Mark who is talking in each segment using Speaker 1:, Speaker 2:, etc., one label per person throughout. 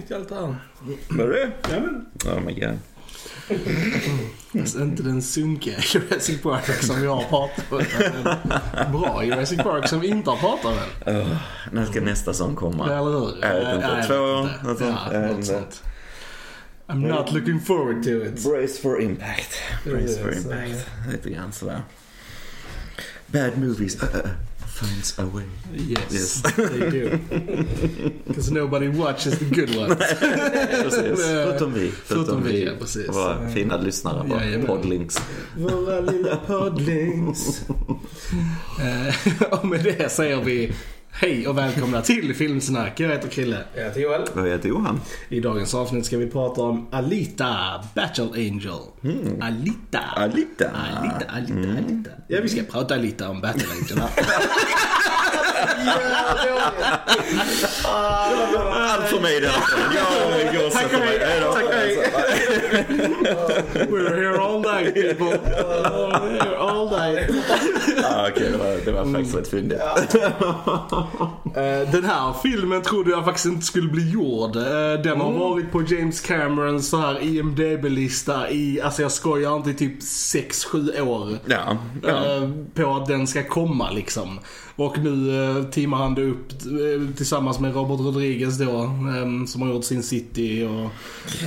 Speaker 1: Mitt i allt det här.
Speaker 2: Var det
Speaker 1: Ja, men.
Speaker 2: Oh my god.
Speaker 1: Alltså, inte den sunkiga Jurassic Park som vi har pratat om. Bra Jurassic Park som vi inte har pratat om än.
Speaker 2: Oh, när ska nästa sång komma?
Speaker 1: Eller hur?
Speaker 2: Jag vet inte. Två år?
Speaker 1: inte.
Speaker 2: Något sånt.
Speaker 1: Ja,
Speaker 2: Jag
Speaker 1: något
Speaker 2: inte.
Speaker 1: sånt. I'm not looking forward to it.
Speaker 2: Brace for impact. Brace for impact. Lite grann sådär. Bad movies uh, uh, finds a way.
Speaker 1: Yes,
Speaker 2: Yes.
Speaker 1: they do. Because nobody watches the good ones.
Speaker 2: Precis. Förutom vi.
Speaker 1: Förutom vi, ja, precis.
Speaker 2: Våra fina lyssnare på
Speaker 1: Jajamän.
Speaker 2: Podlinks.
Speaker 1: Våra lilla poddlings. Eh, och med det säger vi hej och välkomna till Filmsnack. Jag heter Krille.
Speaker 3: Jag heter Joel.
Speaker 2: Vad heter Johan?
Speaker 1: I dagens avsnitt ska vi prata om Alita, Battle Angel. Alita.
Speaker 2: Alita.
Speaker 1: Alita, Alita, Alita. Ja, vi ska prata lite om Battle Angel.
Speaker 2: Allt för mig den Jag går och sätter mig. Hej.
Speaker 1: We're here all night people. We're here all night.
Speaker 2: Ah, Okej, det var, det var faktiskt rätt fyndigt.
Speaker 1: Eh, Den här filmen trodde jag faktiskt inte skulle bli gjord. Eh, Den har varit på James Camerons så här IMDB-lista i, alltså jag skojar inte, typ 6-7 år.
Speaker 2: Ja. ja.
Speaker 1: eh, På att den ska komma liksom. Och nu eh, teamar han det upp eh, tillsammans med Robert Rodriguez då. eh, Som har gjort Sin City och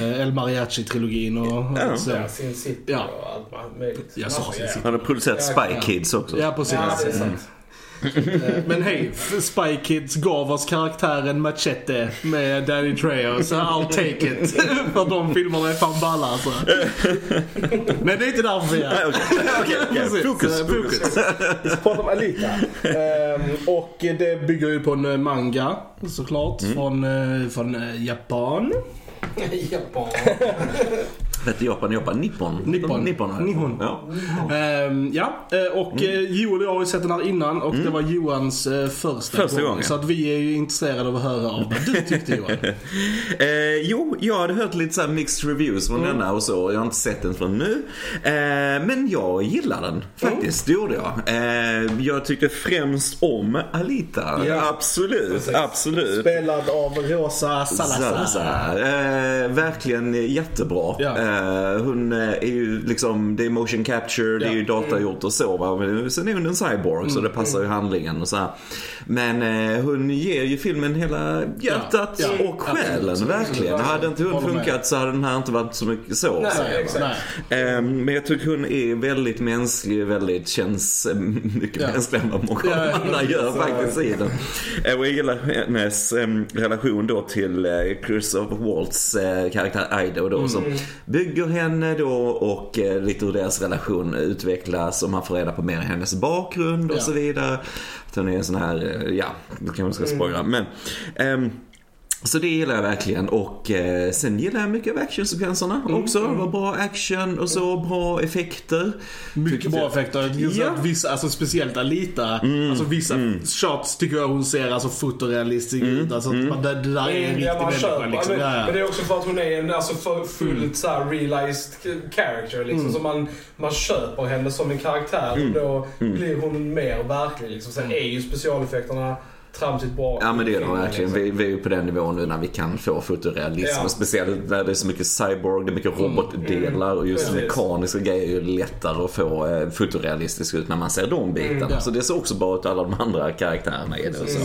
Speaker 1: eh, El Mariachi-trilogin och,
Speaker 2: Ja.
Speaker 1: och så.
Speaker 3: Ja, Sin City
Speaker 1: Ja.
Speaker 3: och allt möjligt.
Speaker 1: Jag sa Sin City.
Speaker 2: Han har producerat Spy Kids också.
Speaker 1: Ja, precis.
Speaker 3: Ja,
Speaker 1: Eh, Men hej, Spy Kids gav oss karaktären Machete med Danny Trejo, så I'll take it. För de filmerna är fan balla alltså. Men det är inte därför vi är här.
Speaker 2: Okej, okej, okej.
Speaker 1: Precis,
Speaker 2: Fokus, fokus.
Speaker 1: Vi ska prata om Alita. Ehm, och det bygger ju på en eh, manga såklart. Från, eh, från Japan.
Speaker 3: Japan.
Speaker 2: Hette Japan Japan? Nippon?
Speaker 1: Nippon.
Speaker 2: Nippon.
Speaker 1: Nihon.
Speaker 2: Ja.
Speaker 1: Ehm, ja, eh, och eh, Joel och jag har ju sett den här innan och det var Johans eh, första,
Speaker 2: Första gången.
Speaker 1: Så att vi är ju intresserade av att höra av vad du tyckte Johan.
Speaker 2: Eh, jo, jag hade hört lite så mixed reviews från denna och så. Jag har inte sett den från nu. Eh, men jag gillar den faktiskt. Det gjorde jag. Eh, jag tyckte främst om Alita.
Speaker 1: Ja.
Speaker 2: Absolut, absolut.
Speaker 1: Spelad av Rosa Salazar.
Speaker 2: Salazar. Verkligen jättebra.
Speaker 1: Ja.
Speaker 2: Eh, hon eh, är ju liksom, det är motion capture, det är ju.
Speaker 1: Mm.
Speaker 2: datagjort och så va. Men sen är hon en cyborg så det passar ju handlingen och så här. Men eh, hon ger ju filmen hela hjärtat och själen, verkligen. Hade inte hon funkat så hade den här inte varit så mycket så.
Speaker 3: Nej,
Speaker 2: jag.
Speaker 3: exakt.
Speaker 1: Nej.
Speaker 2: Eh, Men jag tycker hon är väldigt mänsklig, väldigt känns mycket
Speaker 1: Ja.
Speaker 2: mänskligare än vad många
Speaker 1: Ja,
Speaker 2: andra gör
Speaker 1: så-
Speaker 2: faktiskt i den. Och jag gillar hennes eh, relation då till eh, Christopher Waltz karaktär Ido då som bygger henne då och eh, lite hur deras relation utvecklas och man får reda på mer om hennes bakgrund och
Speaker 1: Ja.
Speaker 2: så vidare. Att hon är en sån här, eh, ja, det kanske man ska spoila. Men, ehm, så det gillar jag verkligen och eh, sen gillar jag mycket av actionsekvenserna också. Det var bra action och så, bra effekter.
Speaker 1: Mycket bra effekter. Just
Speaker 2: Ja.
Speaker 1: att vissa, alltså speciellt Alita, alltså vissa shots tycker jag hon ser alltså fotorealistisk ut. Alltså att man, det, det där är en riktig människa
Speaker 3: köper.
Speaker 1: liksom.
Speaker 3: men, men det är också för att hon är en alltså, fullt så här realized character. Liksom, Så man, man köper henne som en karaktär och då blir hon mer verklig. Liksom. Sen är ju specialeffekterna tramsigt bra.
Speaker 2: Ja men det är de verkligen.
Speaker 3: liksom.
Speaker 2: Vi, vi är ju på den nivån nu när vi kan få fotorealism.
Speaker 3: Ja.
Speaker 2: Speciellt när det är så mycket cyborg, det är mycket robotdelar och just
Speaker 3: Precis.
Speaker 2: mekaniska grejer är ju lättare att få eh, fotorealistiskt ut när man ser de bitarna.
Speaker 1: ja.
Speaker 2: Så det ser också bra ut alla de andra karaktärerna i det och så.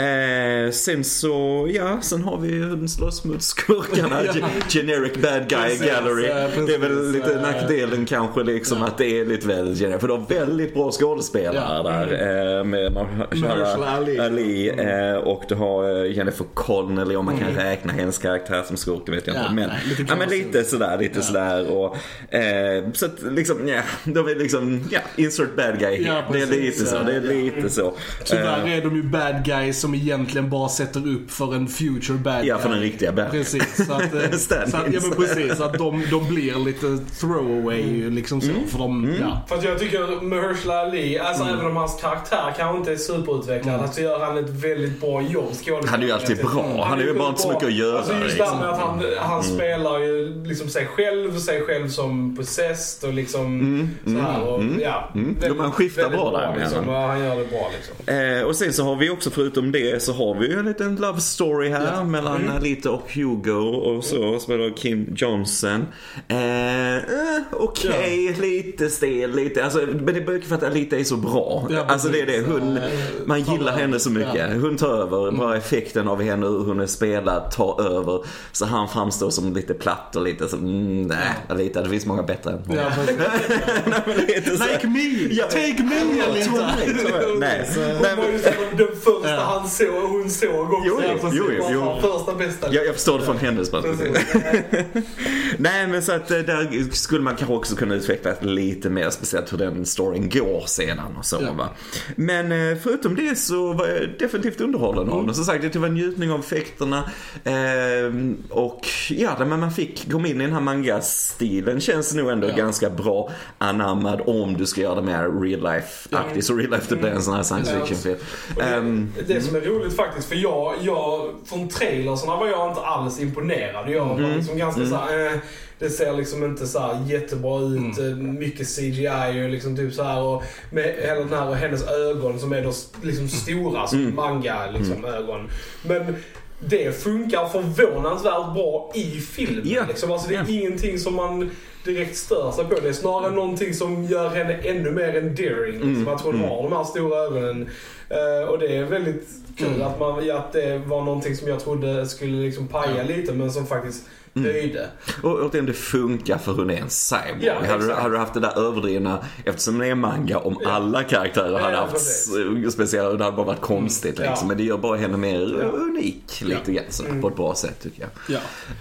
Speaker 2: Eh, sen så, ja, sen har vi hur den slåss mot skurkarna.
Speaker 1: Ja.
Speaker 2: Ge- Generic bad guy
Speaker 1: Precis,
Speaker 2: gallery.
Speaker 1: precis.
Speaker 2: det är väl lite
Speaker 1: Ja.
Speaker 2: nackdelen kanske liksom att det är lite väl generic. För de har väldigt bra skådespelare där. Eh, med Mahershala
Speaker 1: Mahershala Ali.
Speaker 2: Ali eh, och du har eh, Jennifer Connelly om man kan räkna hennes karaktär som skurk, det vet jag
Speaker 1: Ja,
Speaker 2: inte. Men,
Speaker 1: nej, lite
Speaker 2: ja, men lite sådär, lite sådär. Och, eh, så att liksom, ja, de är liksom, ja, insert bad guy.
Speaker 1: Ja,
Speaker 2: det är lite så, det är lite så.
Speaker 1: Tyvärr
Speaker 2: Eh,
Speaker 1: är de ju bad guys som egentligen bara sätter upp för en future bad guy.
Speaker 2: Ja, för den riktiga bad guy.
Speaker 1: Precis, så att, så att, ja, men precis, så att de, de blir lite throwaway
Speaker 2: Mm.
Speaker 1: liksom så. För de, ja.
Speaker 3: För att jag tycker Mahershala Ali, alltså även om hans karaktär kanske inte är superutvecklad, så gör han ett väldigt bra jobb.
Speaker 2: Han är ju alltid bra. Han är ju bara inte så mycket att göra.
Speaker 3: Alltså just med att han, han
Speaker 2: Mm.
Speaker 3: spelar ju liksom sig själv, sig själv som possessed och liksom
Speaker 2: Mm,
Speaker 3: så här. Och, ja,
Speaker 2: mm.
Speaker 3: väldigt-
Speaker 2: Jo, han skiftar bra där,
Speaker 3: Liksom, han gör det bra liksom.
Speaker 2: Eh, och sen så har vi också förutom det så har vi ju en liten love story här mellan Alita och Hugo och så spelar Kim Johnson. Eh, eh, Okej, lite stel, lite. Alltså, men det mycket för att Alita är så bra.
Speaker 1: Ja,
Speaker 2: alltså det är det. Hon, man gillar henne så mycket. Hon tar över. Bara effekten av henne, hur hon är spelad, tar över. Så han framstår som lite platt och lite som, mm, nej, Alita, det finns många bättre än hon.
Speaker 1: Ja.
Speaker 2: Nej, lite så-
Speaker 1: Like me!
Speaker 2: Ja.
Speaker 1: Take me Alita!
Speaker 2: ta mig. Nej,
Speaker 3: Hon
Speaker 2: nej,
Speaker 3: var ju så den första
Speaker 1: Ja.
Speaker 3: han såg, hon såg också.
Speaker 2: Jo, jo, jo, jo.
Speaker 3: Första bästa.
Speaker 2: Jag, jag förstår det från hennes perspektiv. Nej men så att eh, där skulle man kanske också kunna utveckla lite mer speciellt hur den storyn går sedan och så
Speaker 1: Ja.
Speaker 2: va. Men eh, förutom det så var jag definitivt underhållen av den. Som sagt, det tog en njutning av effekterna. Eh, och ja, men man fick komma in i den här manga-stilen känns nog ändå
Speaker 1: Ja.
Speaker 2: ganska bra anammad om du ska göra det mer real life-aktigt. Så real life det blir en sån här science
Speaker 3: Ja.
Speaker 2: fiction-film.
Speaker 3: Det,
Speaker 2: Ehm,
Speaker 3: det som är roligt faktiskt, för jag, jag från trailersarna var jag inte alls imponerad. Jag
Speaker 2: Mm.
Speaker 3: var liksom ganska såhär, eh, det ser liksom inte så här jättebra ut.
Speaker 2: Mm.
Speaker 3: eh, Mycket CGI och liksom typ så här och med hela den här och hennes ögon som är då liksom stora som
Speaker 2: Mm.
Speaker 3: manga liksom ögon. Men det funkar förvånansvärt bra i filmen.
Speaker 2: Ja.
Speaker 3: Liksom. Alltså, det är
Speaker 2: Ja.
Speaker 3: ingenting som man direkt stör sig på. Det är snarare någonting som gör henne ännu mer endearing. Liksom,
Speaker 2: Mm.
Speaker 3: att hon
Speaker 2: Mm.
Speaker 3: har de här stora ögonen. Eh, och det är väldigt kul
Speaker 1: Mm.
Speaker 3: att, man, att det var någonting som jag trodde skulle liksom paja lite men som faktiskt
Speaker 2: Mm.
Speaker 3: höjde.
Speaker 2: Och återigen, det funkar för hon är en cyborg.
Speaker 3: Ja,
Speaker 2: hade, du, hade du haft det där överdrivna, eftersom det är manga, om
Speaker 3: Ja.
Speaker 2: alla karaktärer
Speaker 3: Ja,
Speaker 2: hade
Speaker 3: ja,
Speaker 2: haft speciella, det hade bara varit konstigt
Speaker 3: Ja.
Speaker 2: liksom. Men det gör bara henne mer unik lite grann så,
Speaker 3: Mm.
Speaker 2: på ett bra sätt tycker jag.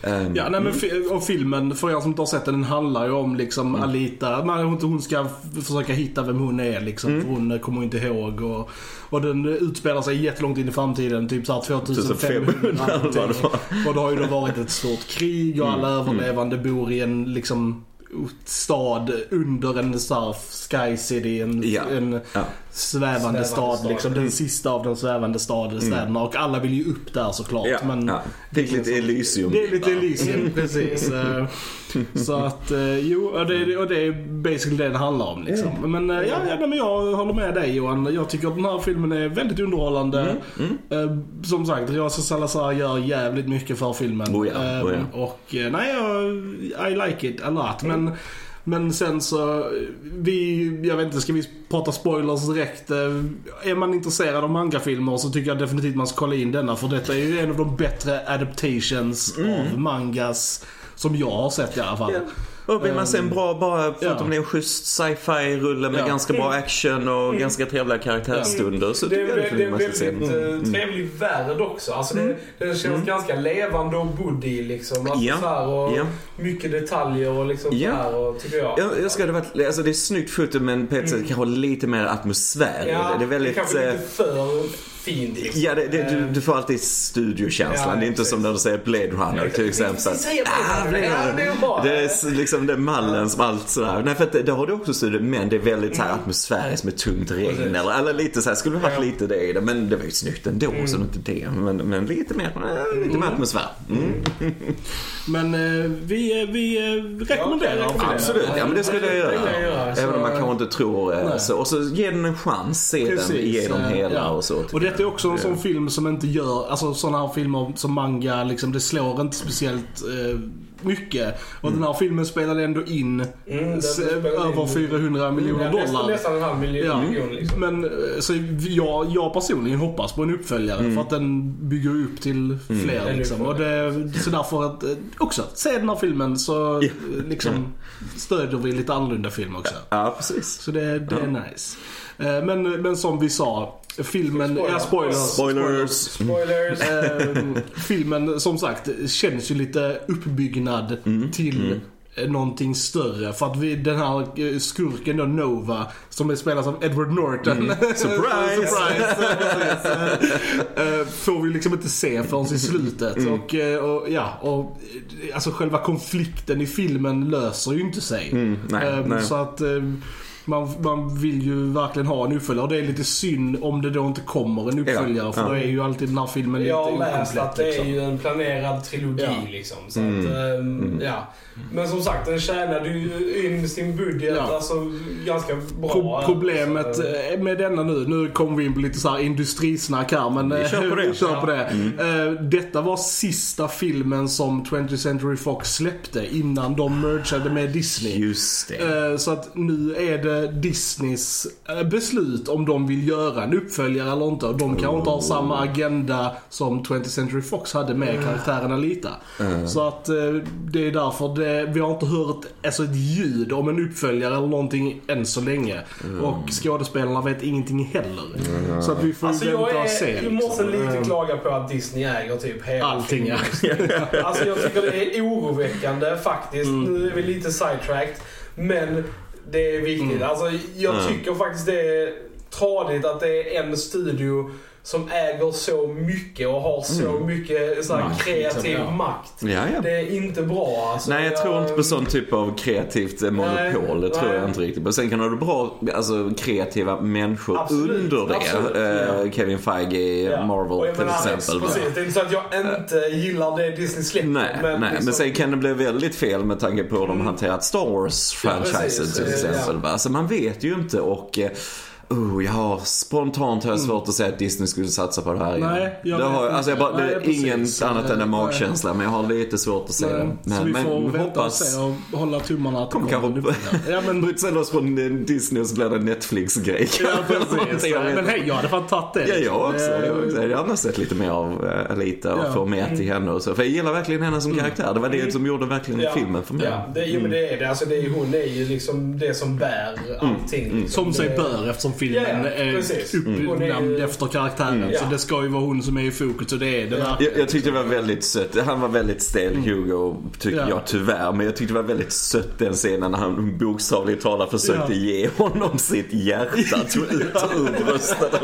Speaker 1: Ja.
Speaker 2: Ehm,
Speaker 1: Ja, nej, men fi- och filmen, för er som inte har sett den, den handlar ju om liksom
Speaker 2: Mm.
Speaker 1: Alita. Man, hon, ska försöka hitta vem hon är liksom.
Speaker 2: Mm.
Speaker 1: För hon kommer inte ihåg. Och, och den utspelar sig jättelångt in i framtiden. Typ såhär 2500
Speaker 2: 2500 eller vad det
Speaker 1: någonting.
Speaker 2: var.
Speaker 1: Och det har ju då varit ett stort krig och alla
Speaker 2: Mm.
Speaker 1: överlevande bor i en liksom stad under en sån Sky City. En,
Speaker 2: Ja.
Speaker 1: en
Speaker 2: Ja.
Speaker 1: Svävande,
Speaker 3: Svävande
Speaker 1: stad,
Speaker 3: stad.
Speaker 1: liksom. Den sista av de svävande stad, städerna. Och alla vill ju upp där såklart.
Speaker 2: Ja,
Speaker 1: men
Speaker 2: ja. Det är lite Elysium.
Speaker 1: det är lite Elysium, precis. Eh, Så att, eh, jo, och det, och det är basically det det handlar om liksom. Men, eh, ja, ja, nej, men jag håller med dig Johan. Jag tycker att den här filmen är väldigt underhållande.
Speaker 2: Mm,
Speaker 1: Eh, Som sagt, Rosa Salazar gör jävligt mycket för filmen.
Speaker 2: Oh ja, oh ja.
Speaker 1: Och eh, nej, I like it a lot. Men, men sen så, vi, jag vet inte, ska vi prata spoilers direkt? Eh, Är man intresserad av mangafilmer så tycker jag definitivt man ska kolla in denna. För detta är ju en av de bättre adaptations av mangas som jag har sett i alla fall.
Speaker 2: Ja. Och man se en bra, bara förutom
Speaker 1: ja.
Speaker 2: det är en schysst sci-fi-rulle med
Speaker 1: Ja.
Speaker 2: ganska bra action och ganska trevliga karaktärsstunder så
Speaker 3: Det
Speaker 2: tycker
Speaker 3: är,
Speaker 2: jag
Speaker 3: det är en väldigt
Speaker 2: den. Mm.
Speaker 3: eh, trevlig värld också. Alltså det, det känns ganska levande och body liksom. Alltså här, och
Speaker 2: ja.
Speaker 3: Mycket detaljer och liksom här, och, tycker jag.
Speaker 2: Jag, jag ska det varit, alltså det är snyggt foto men på ett sätt kanske lite mer atmosfär
Speaker 3: Mm. Ja,
Speaker 2: det. Det är väldigt...
Speaker 3: kanske
Speaker 2: eh,
Speaker 3: lite för fint liksom.
Speaker 2: Ja, det, det, du,
Speaker 3: Eh,
Speaker 2: du får alltid studiokänslan.
Speaker 3: Ja,
Speaker 2: det är inte
Speaker 3: precis.
Speaker 2: som när du säger Blade Runner till exempel.
Speaker 3: Vi säger Blade
Speaker 2: Ah,
Speaker 3: Runner.
Speaker 2: Blade
Speaker 3: Ja,
Speaker 2: Runner.
Speaker 3: det är bra.
Speaker 2: Det är s- liksom den mallen som allt sådär. Nej, för att det, det har du också studio, men det är väldigt så här atmosfäriskt med tungt regn.
Speaker 3: Precis.
Speaker 2: Eller, eller lite så här, skulle det varit
Speaker 3: Ja.
Speaker 2: lite det i det. Men det var ju snyggt ändå, så det är inte det. Men, men lite mer, eh, lite mer atmosfär. Mm.
Speaker 1: Men eh, vi, vi rekommenderar.
Speaker 3: Ja,
Speaker 1: filmen.
Speaker 2: Absolut, ja men det skulle jag
Speaker 3: Det
Speaker 2: göra.
Speaker 3: jag så-
Speaker 2: Även om man kanske inte tror så. Och så ge den en chans, se den
Speaker 1: Precis,
Speaker 2: igenom
Speaker 1: eh,
Speaker 2: hela
Speaker 1: ja.
Speaker 2: och så. tycker
Speaker 1: Och detta är också en
Speaker 2: Det-
Speaker 1: sån film som inte gör, alltså sådana här filmer som manga, liksom, det slår inte speciellt eh, mycket. Och den här filmen spelade ändå in
Speaker 3: Mm, spelade in-
Speaker 1: över 400 miljoner
Speaker 3: Ja,
Speaker 1: dollar.
Speaker 3: nästan en halv miljon,
Speaker 1: Ja.
Speaker 3: miljon liksom.
Speaker 1: Men eh, så jag, jag personligen hoppas på en uppföljare för att den bygger upp till fler
Speaker 3: En
Speaker 1: liksom. Och det, så därför att eh, också, se den här filmen så eh, liksom stödjer vi lite annorlunda film också.
Speaker 2: Ja, precis.
Speaker 1: Så det, det är nice. Eh, Men, men som vi sa, filmen,
Speaker 3: Spoiler.
Speaker 1: ja spoilers.
Speaker 2: Spoilers.
Speaker 3: Spoilers.
Speaker 1: Ehm, filmen som sagt känns ju lite uppbyggnad
Speaker 2: Mm.
Speaker 1: till eh, någonting större. För att vi, den här eh, skurken då, Nova, som är spelas av Edward Norton.
Speaker 2: Mm. Surprise!
Speaker 1: Surprise! Precis. Eh, får vi liksom inte se förrän i slutet.
Speaker 2: Mm.
Speaker 1: Och, eh, och ja, och eh, alltså själva konflikten i filmen löser ju inte sig.
Speaker 2: Mm, nej,
Speaker 1: Ehm,
Speaker 2: nej.
Speaker 1: Så att eh, man, man vill ju verkligen ha en uppföljare. Och det är lite synd om det då inte kommer en uppföljare.
Speaker 2: Ja,
Speaker 1: för
Speaker 2: ja.
Speaker 1: då är ju alltid den här filmen lite
Speaker 3: Jag har läst att
Speaker 1: okomplett.
Speaker 3: det är
Speaker 1: Liksom.
Speaker 3: ju en planerad trilogi
Speaker 1: Ja.
Speaker 3: liksom. Så
Speaker 2: Mm.
Speaker 3: att, ehm, ja. Men som sagt, den tjänade ju in sin budget
Speaker 1: Ja.
Speaker 3: alltså, ganska bra.
Speaker 1: Pro- problemet
Speaker 3: Så,
Speaker 1: eh, med denna nu, nu kommer vi in på lite så här industrisnack här men
Speaker 2: Vi kör på det.
Speaker 1: kör på
Speaker 3: Ja.
Speaker 1: det. Eh, Detta var sista filmen som 20th Century Fox släppte innan de mergade med Disney.
Speaker 2: Just det.
Speaker 1: Eh, Så att nu är det Disneys eh, beslut om de vill göra en uppföljare eller inte. Och de kanske inte har samma agenda som 20th Century Fox hade med karaktärerna lite. Så att eh, det är därför det, vi har inte hört alltså, ett ljud om en uppföljare eller någonting än så länge. Och skådespelarna vet ingenting heller. Så att vi får
Speaker 3: Alltså
Speaker 1: vänta och se.
Speaker 3: är, jag måste
Speaker 1: liksom.
Speaker 3: lite
Speaker 1: Eh,
Speaker 3: klaga på att Disney äger typ hela
Speaker 1: Allting.
Speaker 3: Alltså jag tycker det är oroväckande faktiskt.
Speaker 1: Mm.
Speaker 3: Nu är vi lite sidetracked. Men det är viktigt.
Speaker 1: Mm.
Speaker 3: Alltså jag
Speaker 2: Mm.
Speaker 3: tycker faktiskt det är tradigt att det är en studio som äger så mycket och har så mycket så
Speaker 1: Makt,
Speaker 3: kreativ
Speaker 1: liksom, ja.
Speaker 3: makt.
Speaker 2: Ja, ja.
Speaker 3: Det är inte bra alltså.
Speaker 2: Nej, jag tror inte på sån typ av kreativt eh, monopol. Det tror
Speaker 3: nej.
Speaker 2: jag inte riktigt på. Sen kan du ha bra alltså, kreativa människor
Speaker 3: Absolut,
Speaker 2: under det.
Speaker 3: absolut,
Speaker 2: Eh,
Speaker 3: ja.
Speaker 2: Kevin Feige.
Speaker 3: Och
Speaker 2: Marvel
Speaker 3: jag
Speaker 2: till
Speaker 3: menar,
Speaker 2: exempel.
Speaker 3: Precis, det är inte så att jag inte gillar det Disney släpper.
Speaker 2: Nej, men, nej,
Speaker 3: liksom-
Speaker 2: men sen kan det bli väldigt fel med tanke på hur de hanterat Star Wars-franchisen till
Speaker 3: Eh,
Speaker 2: exempel. Så man vet ju inte och eh, Oh, jag har spontant har jag svårt att säga att Disney skulle satsa på det här igen.
Speaker 1: Nej, jag
Speaker 2: det har, alltså jag bara, det är
Speaker 1: Nej, precis.
Speaker 2: inget annat än en
Speaker 1: Nej.
Speaker 2: magkänsla men jag har lite svårt att se det.
Speaker 1: så
Speaker 2: Men,
Speaker 1: vi
Speaker 2: men
Speaker 1: får vänta
Speaker 2: hoppas...
Speaker 1: och se och hålla tummarna att det
Speaker 2: Kommer.
Speaker 1: Ja men
Speaker 2: bryta loss från eh, Disney och så blir det Netflix-grej.
Speaker 1: Ja precis. Men hej, jag hade fan tagit det.
Speaker 2: Ja, jag också.
Speaker 1: Eh,
Speaker 2: Jag, också. jag har gärna sett lite mer av Alita och
Speaker 1: Ja. Mm.
Speaker 2: få med till henne och så. För jag gillar verkligen henne som karaktär. Det var det som gjorde verkligen
Speaker 3: Ja.
Speaker 2: filmen för mig.
Speaker 3: Ja, det, jo, men det är det. Alltså, det är, hon är ju liksom det som bär allting. Liksom.
Speaker 1: Mm. Som sig bör eftersom filmen
Speaker 3: Ja, ja,
Speaker 1: är uppnamnd
Speaker 3: Hon är ju-
Speaker 1: efter karaktären.
Speaker 3: Mm.
Speaker 1: Så det ska ju vara hon som är i fokus och det är det verkligen.
Speaker 2: Jag, jag tyckte det var väldigt sött. Han var väldigt stel, Hugo, tycker
Speaker 1: Mm. Ja.
Speaker 2: jag tyvärr. Men jag tyckte det var väldigt sött den scenen när han bokstavligt talat försökte ge honom sitt hjärta. Tog ut ur bröstet.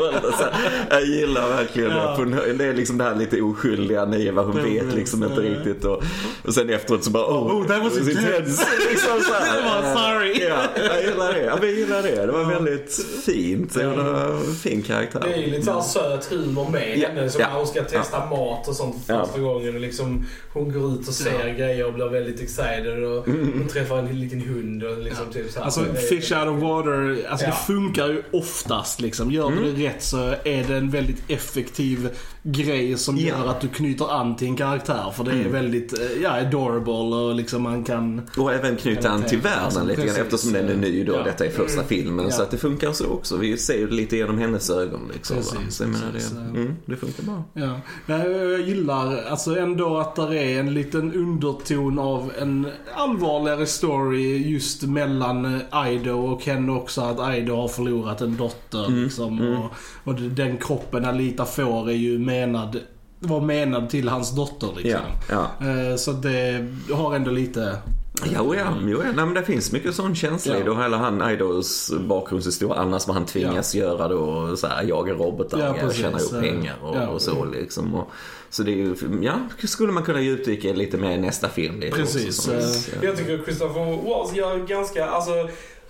Speaker 2: Jag gillar verkligen det. Det är liksom det här lite oskyldiga, naiva. Hon vet liksom inte riktigt. Och, och sen efteråt så bara, oh,
Speaker 1: Oh, that was intense.
Speaker 2: liksom så här.
Speaker 1: Det var sorry.
Speaker 2: Ja, jag gillar det. Jag gillar det. Det var väldigt fint. Det var en fin karaktär.
Speaker 3: Det är ju lite såhär söt humor med
Speaker 2: Ja,
Speaker 3: henne. Som
Speaker 2: ja,
Speaker 3: när hon ska testa mat och sånt för
Speaker 2: Ja.
Speaker 3: första gången. Och liksom, hon går ut och ser grejer och blir väldigt excited. Och hon träffar en liten hund och liksom typ så här.
Speaker 1: Alltså fish out of water, alltså
Speaker 3: Ja.
Speaker 1: det funkar ju oftast liksom. Gör du det rätt så är det en väldigt effektiv grej som
Speaker 2: Ja.
Speaker 1: gör att du knyter an till en karaktär. För det är väldigt, eh, ja, adorable och liksom man kan...
Speaker 2: Och även knyta an till världen
Speaker 1: Alltså,
Speaker 2: lite grann eftersom den är ny då.
Speaker 1: Ja.
Speaker 2: Detta är första filmen. Så
Speaker 1: Ja.
Speaker 2: att det funkar så också. Vi ser lite genom hennes ögon liksom.
Speaker 1: Precis,
Speaker 2: så jag menar
Speaker 1: precis.
Speaker 2: det, mm, det funkar bra.
Speaker 1: Ja. Jag gillar alltså ändå att det är en liten underton av en allvarligare story just mellan eh, Ido och henne också. Att Ido har förlorat en dotter liksom. Och, och den kroppen Alita får är ju menad, var menad till hans dotter liksom.
Speaker 2: Ja, ja.
Speaker 1: Eh, Så det har ändå lite...
Speaker 2: Jo, ja, jo, ja. Nej, men det finns mycket sån känsla i
Speaker 1: Ja.
Speaker 2: Och hela han Idos bakgrundshistoria, annars vad han tvingas göra då. Så här, jaga robotar,
Speaker 1: Ja,
Speaker 2: ja,
Speaker 1: precis.
Speaker 2: tjäna ihop pengar och,
Speaker 1: Ja.
Speaker 2: och så liksom. Och, så det är ju, ja, skulle man kunna djupdyka lite mer i nästa film. Det
Speaker 1: Precis,
Speaker 2: Också, som, ja.
Speaker 3: Jag tycker Christopher Waltz gör ganska, alltså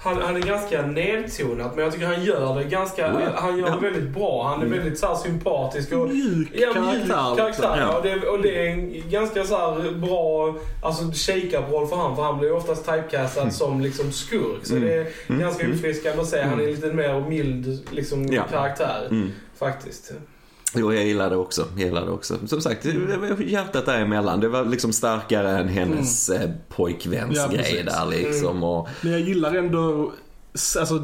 Speaker 3: han, han är ganska nedtonat men jag tycker han gör det ganska,
Speaker 2: Oh ja.
Speaker 3: han gör det väldigt bra. Han är väldigt så här sympatisk och
Speaker 1: Mjuk
Speaker 3: Ja,
Speaker 1: karaktär.
Speaker 3: karaktär.
Speaker 2: Ja.
Speaker 3: Och, det, och det är en ganska så här bra alltså, shake-up-roll för han för han blir oftast typecastad
Speaker 2: Mm.
Speaker 3: som liksom skurk. Så det är ganska uppfriskande att se. Han är lite mer mild liksom, karaktär.
Speaker 2: Mm.
Speaker 3: Faktiskt.
Speaker 2: Jo, jag gillar det också. Jag gillar det också. Som sagt, hjärtat däremellan. Det var liksom starkare än hennes mm. pojkväns
Speaker 1: Ja,
Speaker 2: grej där liksom. Och,
Speaker 1: Men jag gillar ändå Alltså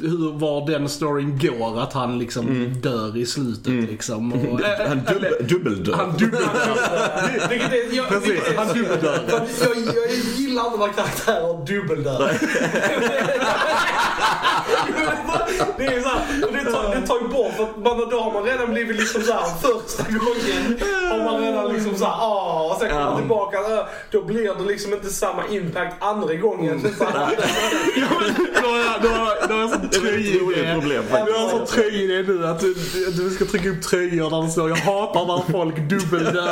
Speaker 1: hur, var den storyn går, att han liksom dör i slutet liksom. Och,
Speaker 2: han
Speaker 1: eller-
Speaker 2: dubbeldör.
Speaker 1: han dubbeldör.
Speaker 3: Vilket är, jag,
Speaker 1: Precis, han dubbeldör.
Speaker 3: jag, jag, jag gillar inte när karaktärer dubbeldör. det är så här, och det tar, det tar ju bort för man, då har man redan blivit liksom så här första gången har man redan liksom så här, ah, och sen kommer man tillbaka, ah, då blir det liksom inte samma impact andra gången. Så
Speaker 1: Du har en sån tröjidé nu att du, du ska trycka upp tröjor där det står jag hatar när folk dubbeldör.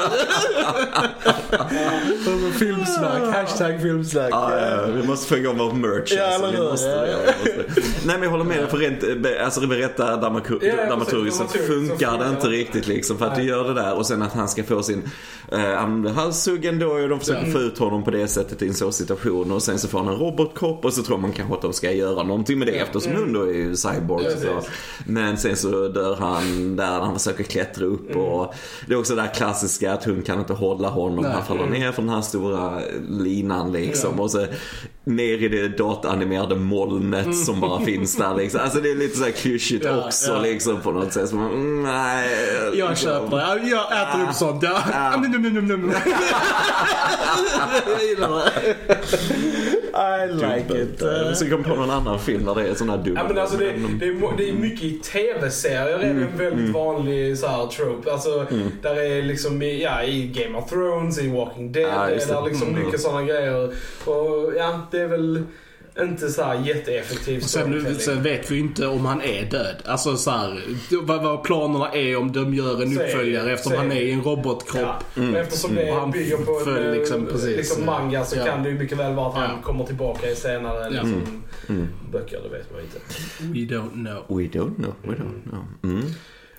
Speaker 1: Filmsnack, hashtag filmsnack.
Speaker 2: Ja, ja, vi måste få igång vår merch.
Speaker 1: Ja,
Speaker 2: alltså. vi måste,
Speaker 1: Ja, ja.
Speaker 2: måste. Nej men jag håller med dig. För rent, eh, alltså berätta dramaturgiskt så funkar det inte riktigt liksom. För att du gör det där och sen att han ska få sin, han halshuggen då och de försöker få ut honom på det sättet i en sån situation. Och sen så får han en robotkropp och så tror man kanske att de ska göra någonting med det eftersom hon då är ju cyborg.
Speaker 3: Precis.
Speaker 2: Så. Men sen så dör han där han försöker klättra upp och det är också det där klassiska att hon kan inte hålla honom.
Speaker 1: Nej.
Speaker 2: Han faller ner från den här stora linan liksom. Och så ner i det datanimerade molnet som bara finns där liksom. Alltså det är lite så här klyschigt
Speaker 1: Ja,
Speaker 2: också
Speaker 1: ja.
Speaker 2: liksom på något sätt. Så man, mm, nej.
Speaker 1: Jag köper det. Jag- Jag äter upp sånt. Ja.
Speaker 2: Ja.
Speaker 1: Num, num, num, num. Jag gillar det. I like it.
Speaker 2: Jag ska komma på någon annan film där det är sån här dubbel.
Speaker 3: Ja, men alltså det, det, är, det är mycket i tv-serier är det en väldigt vanlig så här trope. Alltså, Där är liksom i, ja, i Game of Thrones, i Walking Dead,
Speaker 2: Ja,
Speaker 3: är där liksom
Speaker 2: Mm.
Speaker 3: mycket sådana grejer. Och ja, det är väl inte så här jätteeffektivt
Speaker 1: Sen, sen vet vi inte om han är död. Alltså så här, vad, vad planerna är om de gör en uppföljare eftersom
Speaker 3: så är-
Speaker 1: han är i en robotkropp.
Speaker 3: Ja, och eftersom det
Speaker 1: Han
Speaker 3: bygger på en
Speaker 1: föll
Speaker 3: eh,
Speaker 1: liksom, precis.
Speaker 3: liksom manga så
Speaker 1: Ja.
Speaker 3: kan det ju mycket väl vara att han
Speaker 1: Ja.
Speaker 3: kommer tillbaka i senare
Speaker 1: Ja.
Speaker 3: liksom,
Speaker 2: Mm.
Speaker 3: böcker. Det vet man inte.
Speaker 1: We don't know.
Speaker 2: We don't know, we don't know. Mm.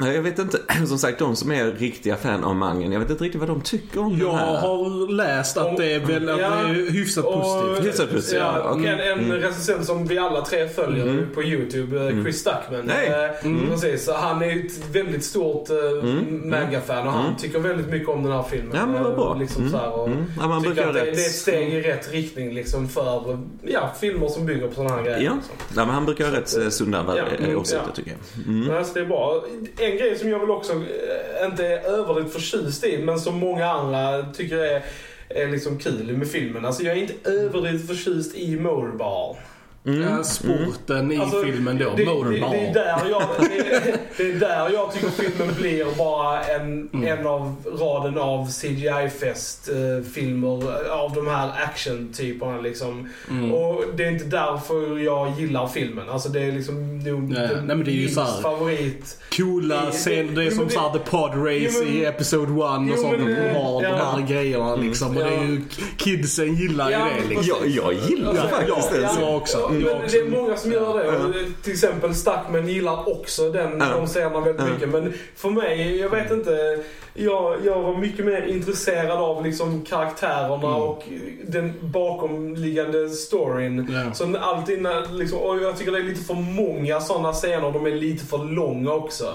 Speaker 2: Nej, Jag vet inte, som sagt de som är riktiga fan av mangen, jag vet inte riktigt vad de tycker om
Speaker 1: Jag
Speaker 2: den här.
Speaker 1: har läst att det är, väl, att det är hyfsat
Speaker 3: Och-
Speaker 1: positivt.
Speaker 2: Hyfsat positivt,
Speaker 3: Ja,
Speaker 2: ja.
Speaker 3: och en,
Speaker 2: Mm.
Speaker 3: en recensent som vi alla tre följer på YouTube, eh, Chris Stuckman.
Speaker 2: Nej.
Speaker 3: Eh,
Speaker 1: Mm.
Speaker 3: Precis, så han är ett väldigt stort uh, manga-fan och han tycker väldigt mycket om den här filmen.
Speaker 2: Ja, men vad bra.
Speaker 3: Eh, Liksom
Speaker 2: Mm.
Speaker 3: så här, och
Speaker 2: Mm. Ja, man
Speaker 3: tycker
Speaker 2: brukar
Speaker 3: att det,
Speaker 2: rätt.
Speaker 3: det är ett steg i rätt riktning liksom för ja, filmer som bygger på sådana här grejer.
Speaker 2: Ja,
Speaker 3: Liksom.
Speaker 2: Nej, men han brukar ha rätt eh, sunda
Speaker 3: Ja,
Speaker 2: ja,
Speaker 3: mm,
Speaker 2: åsikter
Speaker 3: ja.
Speaker 2: tycker jag. Mm.
Speaker 3: Men alltså det är bra. En en grej som jag väl också eh, inte är överligt förtjust i, men som många andra tycker är, är liksom kul med filmen. Alltså jag är inte överligt förtjust i Motorball.
Speaker 1: Ja, sporten i
Speaker 3: Alltså,
Speaker 1: filmen då,
Speaker 3: det, det,
Speaker 1: Motorball.
Speaker 3: det, är där jag, det, det är där jag tycker filmen blir bara en,
Speaker 1: Mm.
Speaker 3: en av raden av CGI-fest-filmer av de här action-typerna liksom.
Speaker 1: Mm.
Speaker 3: Och det är inte därför jag gillar filmen. Alltså det är liksom nog
Speaker 1: Ja, ja. Nej, men det är ju
Speaker 3: minst
Speaker 1: så här-
Speaker 3: favorit.
Speaker 1: Coola
Speaker 3: det-
Speaker 1: scener, det är som
Speaker 3: det-
Speaker 1: såhär The Pod Race
Speaker 3: jo, men-
Speaker 1: i Episode 1 och sånt. De
Speaker 3: eh,
Speaker 1: har de
Speaker 3: ja.
Speaker 1: här grejerna liksom. Och det är ju, kidsen gillar ju
Speaker 3: Ja,
Speaker 1: det liksom.
Speaker 2: Jag, jag gillar
Speaker 3: Ja,
Speaker 2: faktiskt
Speaker 1: ja,
Speaker 2: det.
Speaker 1: ja. Jag också.
Speaker 3: Ja, men. Det är många som gör det. Och till exempel Stackman gillar också den,
Speaker 2: Ja.
Speaker 3: de scenerna väldigt
Speaker 2: Ja.
Speaker 3: mycket. Men för mig, jag vet inte. Jag, jag var mycket mer intresserad av liksom karaktärerna
Speaker 1: Mm.
Speaker 3: och den bakomliggande storyn.
Speaker 1: Ja.
Speaker 3: Så alltid när, liksom, och jag tycker det är lite för många sådana scener. De är lite för långa också.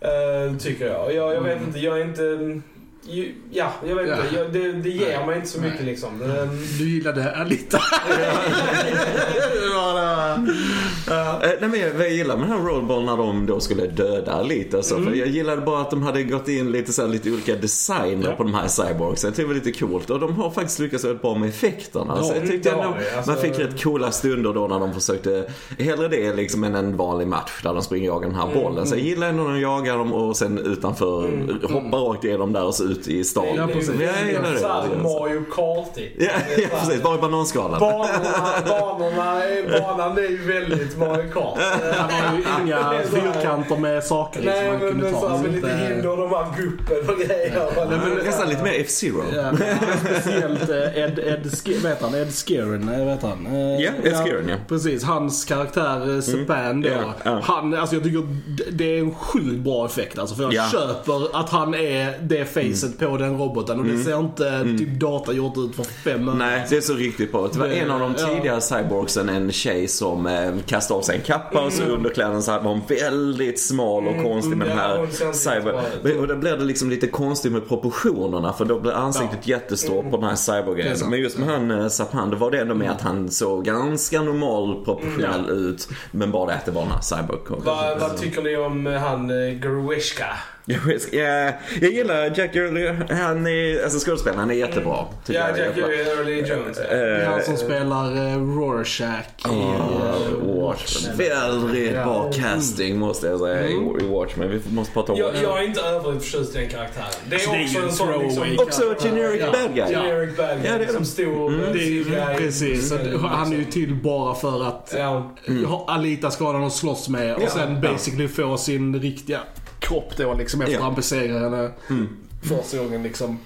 Speaker 3: eh, tycker jag. jag. Jag vet
Speaker 1: Mm.
Speaker 3: inte, jag är inte... Ja, jag vet
Speaker 1: Ja.
Speaker 3: inte. Jag, det, det ger
Speaker 1: Nej.
Speaker 3: mig inte så mycket
Speaker 1: Nej.
Speaker 3: liksom.
Speaker 1: Du gillade Alita.
Speaker 2: Eh, nej, men jag, jag gillar med den här rollball när de då skulle döda lite. Alltså,
Speaker 3: Mm.
Speaker 2: för jag gillade bara att de hade gått in lite, så här, lite olika designer
Speaker 3: Ja.
Speaker 2: på de här cyborgs. Jag tyckte det var lite coolt. Och de har faktiskt lyckats väldigt bra med effekterna.
Speaker 1: Ja,
Speaker 2: så jag tyckte ändå.
Speaker 3: Alltså-
Speaker 2: man fick rätt coola stunder då när de försökte, hellre det liksom än en vanlig match där de springer och jagar den här
Speaker 3: Mm,
Speaker 2: bollen. Så jag gillar ändå när de jagar dem och sen utanför hoppar rakt igenom där och så ut i stan.
Speaker 1: Ja,
Speaker 3: det är
Speaker 1: precis.
Speaker 2: Ja, jag gillar det.
Speaker 3: såhär. Mario Kartigt.
Speaker 2: Ja, ja, precis. Bara i bananskalan.
Speaker 3: Banorna, banorna, är- banan är ju väldigt Mario Kart.
Speaker 1: Han har ju inga fyrkanter med saker i som
Speaker 3: Nej
Speaker 1: man
Speaker 3: men,
Speaker 1: kunde
Speaker 3: men
Speaker 1: ta.
Speaker 3: så här,
Speaker 1: Så
Speaker 3: med lite hinder och de här guppen och grejer.
Speaker 2: Nej, men Nästan lite mer F-Zero.
Speaker 1: Ja, speciellt eh, Ed, Ed, vet han? Ed Skerin, eh, vet han? Eh,
Speaker 2: Ja, Ed Skerin, ja.
Speaker 1: Precis, hans karaktär eh, Sepan då.
Speaker 2: Ja, ja.
Speaker 1: Han, alltså jag tycker det är en sjukt bra effekt alltså. För jag
Speaker 2: Ja.
Speaker 1: köper att han är det facet på den roboten. Och det ser inte typ data gjort ut för fem öre.
Speaker 2: Nej, det är så riktigt bra. Det var en av de
Speaker 1: ja.
Speaker 2: tidigare cyborgsen, en tjej som eh, kastade av sig en kappa och så underkläderna så här var hon väldigt smal och konstig med den
Speaker 3: ja,
Speaker 2: här
Speaker 3: jättebra.
Speaker 2: Och då blir det liksom lite konstigt med proportionerna för då blir ansiktet jättestort på den här cyborg
Speaker 1: sant.
Speaker 2: Men just med han eh, Sapan, då var det ändå med att han såg ganska normal proportionell ut. Men bara det att det var den här cyborg
Speaker 3: Vad, vad tycker ni om eh, han uh, Grueshka?
Speaker 2: Jag, jag gillar Jack Early. Han är, alltså skådespelaren, han är jättebra. tycker
Speaker 3: Ja. Jack Early Jones. ja.
Speaker 1: Det är han som
Speaker 2: Eh,
Speaker 1: spelar uh, Rorschach i eh,
Speaker 2: Watchmen. Väldigt
Speaker 1: Ja.
Speaker 2: bra casting måste jag säga i- i Watchmen. Vi måste prata om
Speaker 3: Jag,
Speaker 2: det.
Speaker 3: jag är inte övrigt förtjust i den karaktären. Det är
Speaker 1: Alltså, det är
Speaker 3: också en sån liksom...
Speaker 2: Också generic
Speaker 1: Ja.
Speaker 2: bad guy.
Speaker 1: Ja.
Speaker 3: Generic bad guy.
Speaker 2: Ja, det är
Speaker 3: som
Speaker 2: det.
Speaker 3: stor
Speaker 2: Mm.
Speaker 1: Det är precis. Han är ju till bara för att
Speaker 3: Ja.
Speaker 1: ha Alita ska ha någon att slåss med och sen basically få sin riktiga kropp då liksom efter
Speaker 2: Ja.
Speaker 1: han besegrar henne första gången liksom.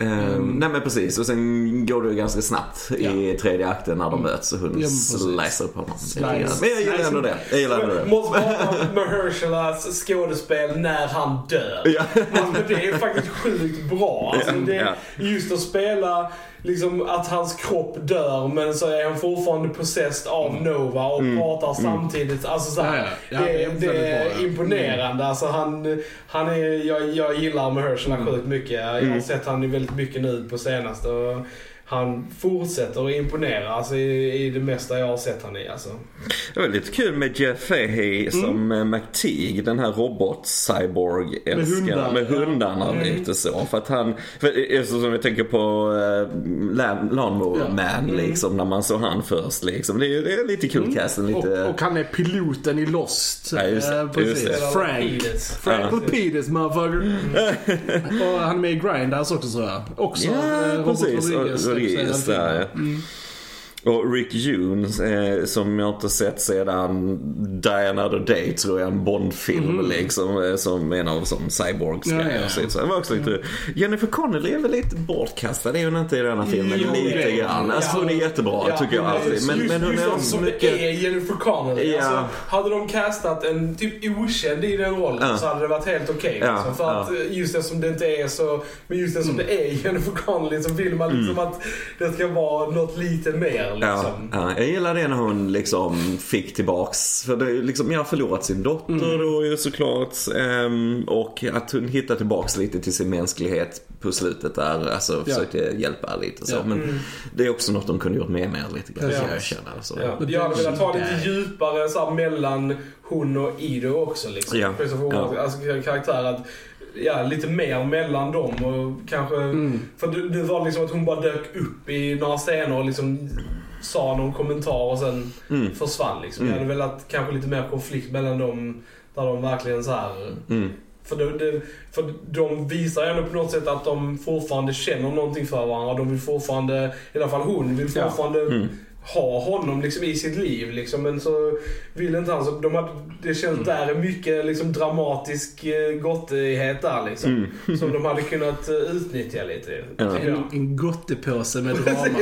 Speaker 2: Ehm, nej men precis och sen går det ju ganska snabbt i tredje akten när de möts och hon
Speaker 1: Ja,
Speaker 2: slicer på honom.
Speaker 1: Slice.
Speaker 2: Men jag gillar ändå det. Jag gillar ändå det.
Speaker 3: Måste om Mahershala's skådespel när han dör.
Speaker 2: Ja.
Speaker 3: Alltså, det är faktiskt sjukt bra. Alltså, det,
Speaker 2: Ja.
Speaker 3: Just att spela liksom, att hans kropp dör men så är han fortfarande possessed av Nova och pratar samtidigt. Alltså, så här,
Speaker 1: Ja, ja. Ja,
Speaker 3: det,
Speaker 1: det är
Speaker 3: det är
Speaker 1: bra, ja.
Speaker 3: imponerande. Alltså, han, han är, jag, jag gillar Mahershala
Speaker 1: Mm.
Speaker 3: sjukt mycket. Jag har sett han i väldigt mycket nu på senaste. Och han fortsätter att imponera alltså, i, i det mesta jag har sett han i. Alltså.
Speaker 2: Det var lite kul med Jeff Fahey som mm. McTeague, den här robot-cyborg
Speaker 1: hundar,
Speaker 2: med
Speaker 1: ja.
Speaker 2: hundarna lite så. För att han, för, eftersom jag tänker på uh, Lawnmower
Speaker 1: Ja.
Speaker 2: Man liksom, när man såg han först liksom. Det är, det är lite kul casten, lite...
Speaker 1: Och, och han är piloten i Lost.
Speaker 2: Ja, just det,
Speaker 1: Eh, precis.
Speaker 2: just det.
Speaker 1: Frank. Frank Lapidus motherfucker. och han är med i Grindhouse också tror jag. Också
Speaker 2: Ja,
Speaker 1: eh, Robert
Speaker 2: precis.
Speaker 1: Rodriguez regisserade
Speaker 2: där, ja.
Speaker 1: filmen.
Speaker 2: Och Rick Jones, eh, som jag inte sett sedan Die Another Day tror jag, en Bond-film liksom, eh, som en av som cyborgs
Speaker 1: Ja, ja,
Speaker 2: grejer.
Speaker 1: ja.
Speaker 2: Så Så det var också lite... Jennifer Connelly är väl lite bortkastad, är hon inte i denna filmen?
Speaker 1: Jo,
Speaker 2: lite
Speaker 1: det
Speaker 2: grann. Alltså hon är jättebra
Speaker 3: Ja,
Speaker 2: tycker jag alltid. Men, men hon är också
Speaker 3: som
Speaker 2: mycket...
Speaker 3: är Jennifer Connelly.
Speaker 2: Ja.
Speaker 3: Alltså, hade de castat en typ okänd i den rollen
Speaker 2: Ja.
Speaker 3: så hade det varit helt okej.
Speaker 2: Ja,
Speaker 3: liksom. För att just eftersom det inte är så, men just eftersom
Speaker 2: Mm.
Speaker 3: det är Jennifer Connelly så vill man liksom att det ska vara något lite mer liksom.
Speaker 2: ja, jag gillar det när hon liksom fick tillbaks, för det är liksom, jag har förlorat sin dotter
Speaker 3: Mm.
Speaker 2: då ju såklart. ehm, och att hon hittar tillbaks lite till sin mänsklighet på slutet där, alltså försökte hjälpa lite så.
Speaker 1: Ja.
Speaker 2: Men det är också något de kunde gjort med mer lite grann,
Speaker 3: Ja.
Speaker 2: kan jag känna. Så.
Speaker 3: Ja. Jag hade velat ha lite djupare så här, mellan hon och Ido också. Liksom.
Speaker 2: Ja. Ja.
Speaker 3: alltså karaktär att Ja, lite mer mellan dem och kanske...
Speaker 1: Mm.
Speaker 3: För det, det var liksom att hon bara dök upp i några scener och liksom sa någon kommentar och sen
Speaker 2: Mm.
Speaker 3: försvann liksom.
Speaker 2: Mm.
Speaker 3: Jag hade velat kanske lite mer konflikt mellan dem där de verkligen så här.
Speaker 2: Mm.
Speaker 3: För, det, det, för de visar ändå på något sätt att de fortfarande känner någonting för varandra. De vill fortfarande, i alla fall hon, vill
Speaker 1: Ja.
Speaker 3: fortfarande
Speaker 2: Mm.
Speaker 3: Ha honom liksom i sitt liv. Liksom. Men så vill inte han. Så de hade, det känns
Speaker 2: Mm.
Speaker 3: där är mycket liksom, dramatisk eh, gottighet där liksom.
Speaker 2: Mm.
Speaker 3: Som de hade kunnat eh, utnyttja lite.
Speaker 2: Ja.
Speaker 1: En, en gottepåse med drama.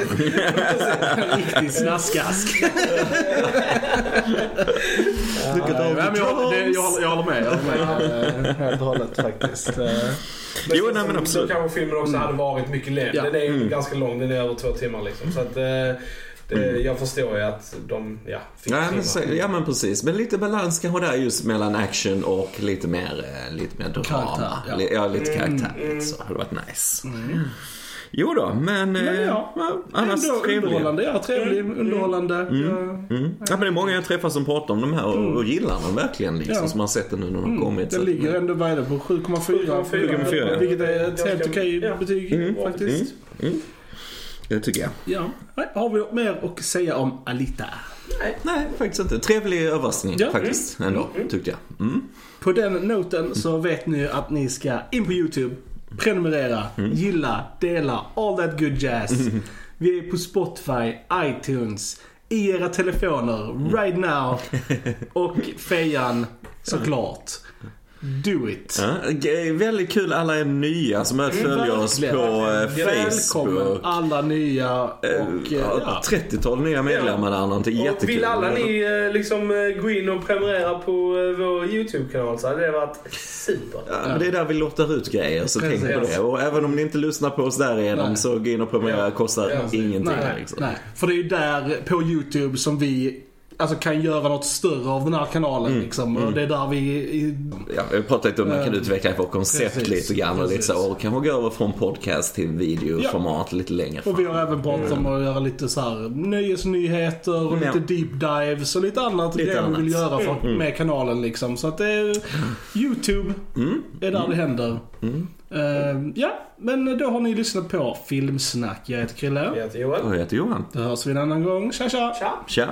Speaker 1: en riktig snaskask.
Speaker 2: Look at all
Speaker 1: Nej, men
Speaker 2: the
Speaker 1: jag, håller- det,
Speaker 2: drums.
Speaker 1: jag, håller- jag håller med. Jag håller med eh, helt och hållet faktiskt. Eh,
Speaker 3: Men
Speaker 2: Jo,
Speaker 3: sen
Speaker 2: nej, men absolut.
Speaker 3: Då kanske filmen också hade varit mycket längre.
Speaker 1: Ja.
Speaker 3: Den är ju
Speaker 2: Mm.
Speaker 3: ganska lång, den är över två timmar liksom. Så att, eh, det, jag förstår ju att de, ja, fick
Speaker 2: Ja men, så, ja men precis. Men lite balans kanske där just mellan action och lite mer, eh, lite mer drama.
Speaker 1: Karaktär, ja.
Speaker 2: Ja lite karaktär.
Speaker 3: mm.
Speaker 2: Så det hade varit nice. Jo då, men,
Speaker 1: Men
Speaker 2: eh,
Speaker 1: ja,
Speaker 2: annars
Speaker 1: ändå
Speaker 2: trevlig.
Speaker 1: underhållande. Ja, trevlig, underhållande. Ja.
Speaker 2: Mm. Ja men det är många jag träffar som pratar om de här och, och gillar dem verkligen liksom.
Speaker 1: Ja.
Speaker 2: Som har sett den nu när de har kommit. så
Speaker 1: Den ligger ändå, vad är det, på 7,4?
Speaker 3: 7,4.
Speaker 1: Vilket är ett helt okej
Speaker 3: ja.
Speaker 1: betyg
Speaker 2: Mm,
Speaker 1: faktiskt.
Speaker 2: Det tycker jag.
Speaker 1: Ja. Nej, Har vi något mer att säga om Alita?
Speaker 2: Nej, faktiskt inte. Trevlig överraskning
Speaker 1: Ja.
Speaker 2: faktiskt. Ändå, tyckte jag. Mm.
Speaker 1: På den noten så vet ni att ni ska in på YouTube, prenumerera, gilla, dela, all that good jazz. Vi är på Spotify, iTunes, i era telefoner, right now. Och fejan såklart. Do it.
Speaker 2: Ja, väldigt kul alla är nya som börjat följa oss på eh,
Speaker 1: Välkommen
Speaker 2: Facebook.
Speaker 1: alla nya och
Speaker 2: Eh,
Speaker 1: eh,
Speaker 2: ja,
Speaker 1: ja.
Speaker 2: 30-tal nya medlemmar där någonting.
Speaker 3: Och
Speaker 2: Jättekul.
Speaker 3: vill alla ni liksom gå in och prenumerera på vår YouTube-kanal så hade det varit super.
Speaker 2: Ja, det är där vi lottar ut grejer, så tänk på det. Och även om ni inte lyssnar på oss därigenom
Speaker 1: Nej.
Speaker 2: så gå in och prenumerera.
Speaker 3: Ja.
Speaker 2: kostar
Speaker 3: Ja.
Speaker 2: ingenting.
Speaker 1: Nej,
Speaker 2: liksom.
Speaker 1: nej, för det är ju där på YouTube som vi alltså, kan göra något större av den här kanalen
Speaker 2: Mm.
Speaker 1: liksom. Och det är där vi... I,
Speaker 2: Ja, vi har pratat lite om man kan
Speaker 1: Eh,
Speaker 2: utveckla vårt koncept
Speaker 1: precis,
Speaker 2: lite grann och lite så. Och kanske gå över från podcast till videoformat lite längre fram.
Speaker 1: och vi har även pratat om att göra lite så här nöjesnyheter och
Speaker 2: Mm, ja.
Speaker 1: lite deep dives och lite annat
Speaker 2: Lite
Speaker 1: grejer vi vill
Speaker 2: annat.
Speaker 1: göra för, med kanalen liksom. Så att det är YouTube
Speaker 2: Mm.
Speaker 1: är där det händer. Eh, ja, men då har ni lyssnat på Filmsnack. Jag heter Krille.
Speaker 3: Jag heter Joel.
Speaker 2: Och jag heter Johan.
Speaker 1: Då hörs vi en annan gång. Tja tja!
Speaker 3: Tja!
Speaker 2: Tja!